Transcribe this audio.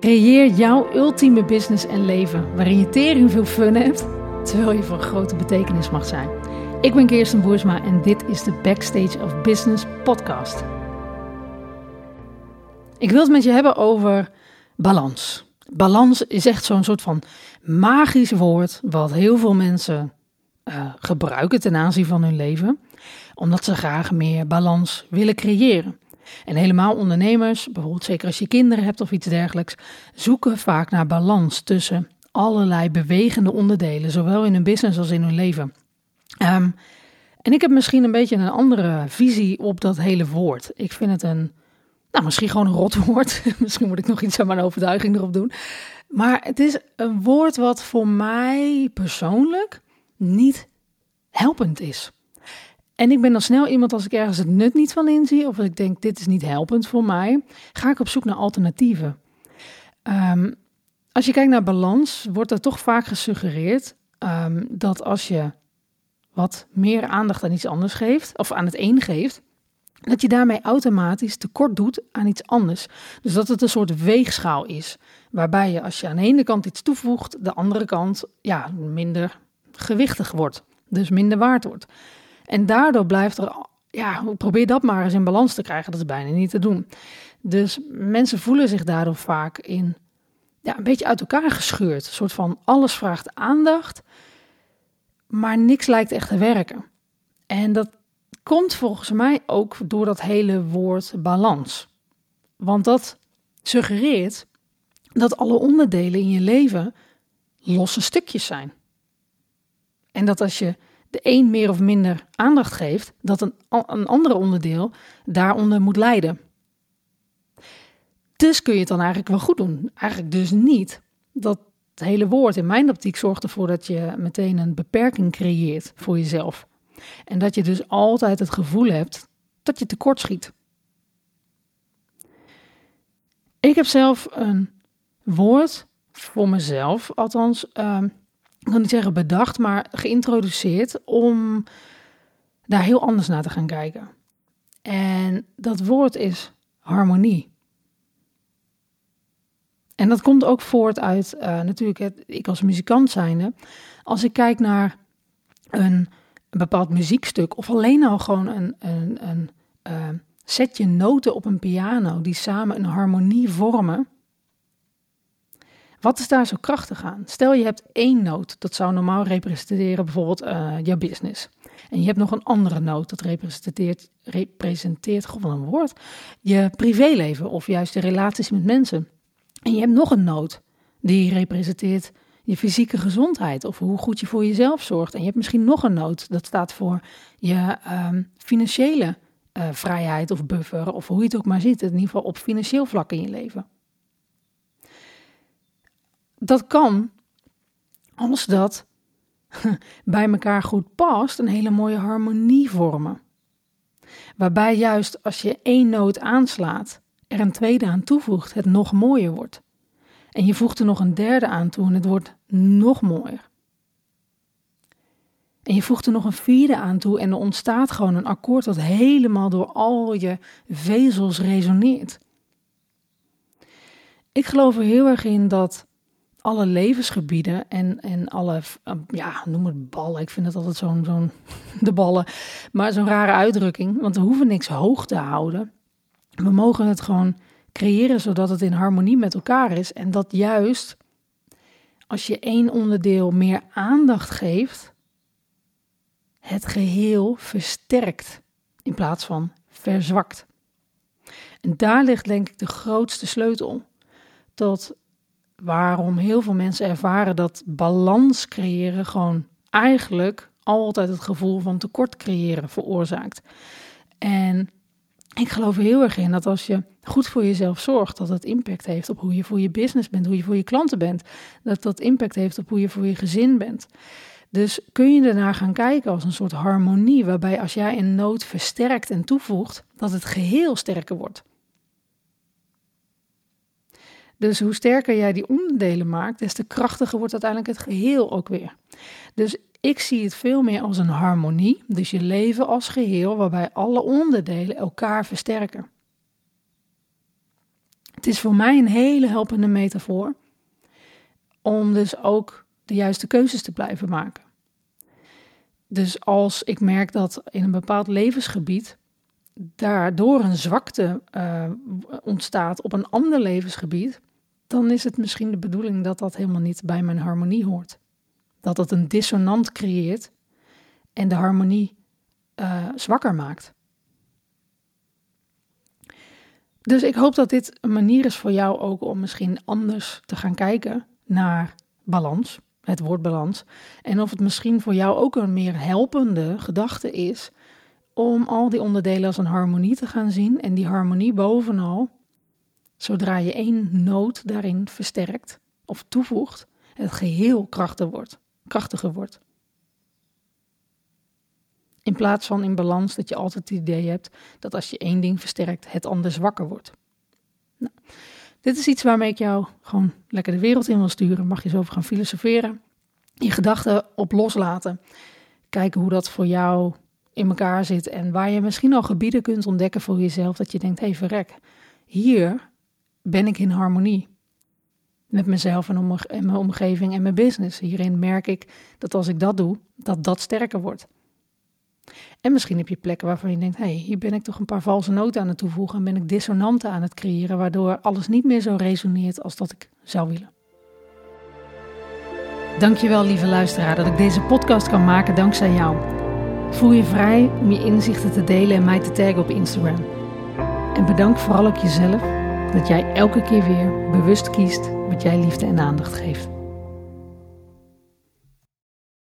Creëer jouw ultieme business en leven waarin je tering veel fun hebt, terwijl je van grote betekenis mag zijn. Ik ben Kirsten Boersma en dit is de Backstage of Business podcast. Ik wil het met je hebben over balans. Balans is echt zo'n soort van magisch woord wat heel veel mensen uh, gebruiken ten aanzien van hun leven, omdat ze graag meer balans willen creëren. En helemaal ondernemers, bijvoorbeeld zeker als je kinderen hebt of iets dergelijks, zoeken vaak naar balans tussen allerlei bewegende onderdelen, zowel in hun business als in hun leven. Um, en ik heb misschien een beetje een andere visie op dat hele woord. Ik vind het een, nou misschien gewoon een rotwoord. misschien moet ik nog iets aan mijn overtuiging erop doen. Maar het is een woord wat voor mij persoonlijk niet helpend is. En ik ben dan snel iemand als ik ergens het nut niet van inzie, of als ik denk dit is niet helpend voor mij, ga ik op zoek naar alternatieven. Um, als je kijkt naar balans, wordt er toch vaak gesuggereerd um, dat als je wat meer aandacht aan iets anders geeft, of aan het een geeft, dat je daarmee automatisch tekort doet aan iets anders. Dus dat het een soort weegschaal is, waarbij je als je aan de ene kant iets toevoegt, de andere kant ja, minder gewichtig wordt, dus minder waard wordt. En daardoor blijft er, ja, probeer dat maar eens in balans te krijgen, dat is bijna niet te doen. Dus mensen voelen zich daardoor vaak in, ja, een beetje uit elkaar gescheurd. Een soort van alles vraagt aandacht, maar niks lijkt echt te werken. En dat komt volgens mij ook door dat hele woord balans. Want dat suggereert dat alle onderdelen in je leven losse stukjes zijn. En dat als je de een meer of minder aandacht geeft, dat een, een andere onderdeel daaronder moet lijden. Dus kun je het dan eigenlijk wel goed doen. Eigenlijk dus niet. Dat hele woord in mijn optiek zorgt ervoor dat je meteen een beperking creëert voor jezelf. En dat je dus altijd het gevoel hebt dat je tekort schiet. Ik heb zelf een woord voor mezelf, althans uh, ik kan niet zeggen bedacht, maar geïntroduceerd om daar heel anders naar te gaan kijken. En dat woord is harmonie. En dat komt ook voort uit, uh, natuurlijk, ik als muzikant zijnde. Als ik kijk naar een, bepaald muziekstuk, of alleen al gewoon een, een, een uh, setje noten op een piano die samen een harmonie vormen, wat is daar zo krachtig aan? Stel je hebt één noot, dat zou normaal representeren bijvoorbeeld uh, jouw business. En je hebt nog een andere noot, dat representeert, representeert gewoon een woord, je privéleven of juist de relaties met mensen. En je hebt nog een noot, die representeert je fysieke gezondheid of hoe goed je voor jezelf zorgt. En je hebt misschien nog een noot, dat staat voor je um, financiële uh, vrijheid of buffer, of hoe je het ook maar ziet, in ieder geval op financieel vlak in je leven dat kan als dat bij elkaar goed past, een hele mooie harmonie vormen. Waarbij juist als je één noot aanslaat, er een tweede aan toevoegt, het nog mooier wordt. En je voegt er nog een derde aan toe en het wordt nog mooier. En je voegt er nog een vierde aan toe en er ontstaat gewoon een akkoord dat helemaal door al je vezels resoneert. Ik geloof er heel erg in dat alle levensgebieden en, en alle, eh, ja, noem het ballen. Ik vind het altijd zo'n, zo'n, de ballen, maar zo'n rare uitdrukking. Want we hoeven niks hoog te houden. We mogen het gewoon creëren zodat het in harmonie met elkaar is. En dat juist als je één onderdeel meer aandacht geeft, het geheel versterkt in plaats van verzwakt. En daar ligt denk ik de grootste sleutel tot waarom heel veel mensen ervaren dat balans creëren gewoon eigenlijk altijd het gevoel van tekort creëren veroorzaakt. En ik geloof heel erg in dat als je goed voor jezelf zorgt, dat het impact heeft op hoe je voor je business bent, hoe je voor je klanten bent. Dat dat impact heeft op hoe je voor je gezin bent. Dus kun je ernaar gaan kijken als een soort harmonie, waarbij als jij een nood versterkt en toevoegt, dat het geheel sterker wordt. Dus hoe sterker jij die onderdelen maakt, des te krachtiger wordt uiteindelijk het geheel ook weer. Dus ik zie het veel meer als een harmonie, dus je leven als geheel, waarbij alle onderdelen elkaar versterken. Het is voor mij een hele helpende metafoor om dus ook de juiste keuzes te blijven maken. Dus als ik merk dat in een bepaald levensgebied daardoor een zwakte uh, ontstaat op een ander levensgebied, dan is het misschien de bedoeling dat dat helemaal niet bij mijn harmonie hoort. Dat het een dissonant creëert en de harmonie uh, zwakker maakt. Dus ik hoop dat dit een manier is voor jou ook om misschien anders te gaan kijken naar balans, het woord balans. En of het misschien voor jou ook een meer helpende gedachte is om al die onderdelen als een harmonie te gaan zien en die harmonie bovenal, zodra je één noot daarin versterkt of toevoegt, het geheel krachtiger wordt. Krachtiger wordt. In plaats van in balans dat je altijd het idee hebt dat als je één ding versterkt, het ander zwakker wordt. Nou, dit is iets waarmee ik jou gewoon lekker de wereld in wil sturen. Mag je zo over gaan filosoferen. Je gedachten op loslaten. Kijken hoe dat voor jou in elkaar zit. En waar je misschien al gebieden kunt ontdekken voor jezelf. Dat je denkt, hé hey, verrek, hier ben ik in harmonie. Met mezelf en, mijn omgeving en mijn business. Hierin merk ik dat als ik dat doe, dat dat sterker wordt. En misschien heb je plekken waarvan je denkt: hé, hey, hier ben ik toch een paar valse noten aan het toevoegen en ben ik dissonanten aan het creëren, waardoor alles niet meer zo resoneert als dat ik zou willen. Dankjewel, lieve luisteraar, dat ik deze podcast kan maken dankzij jou. Voel je vrij om je inzichten te delen en mij te taggen op Instagram. En bedank vooral ook jezelf dat jij elke keer weer bewust kiest wat jij liefde en aandacht geeft.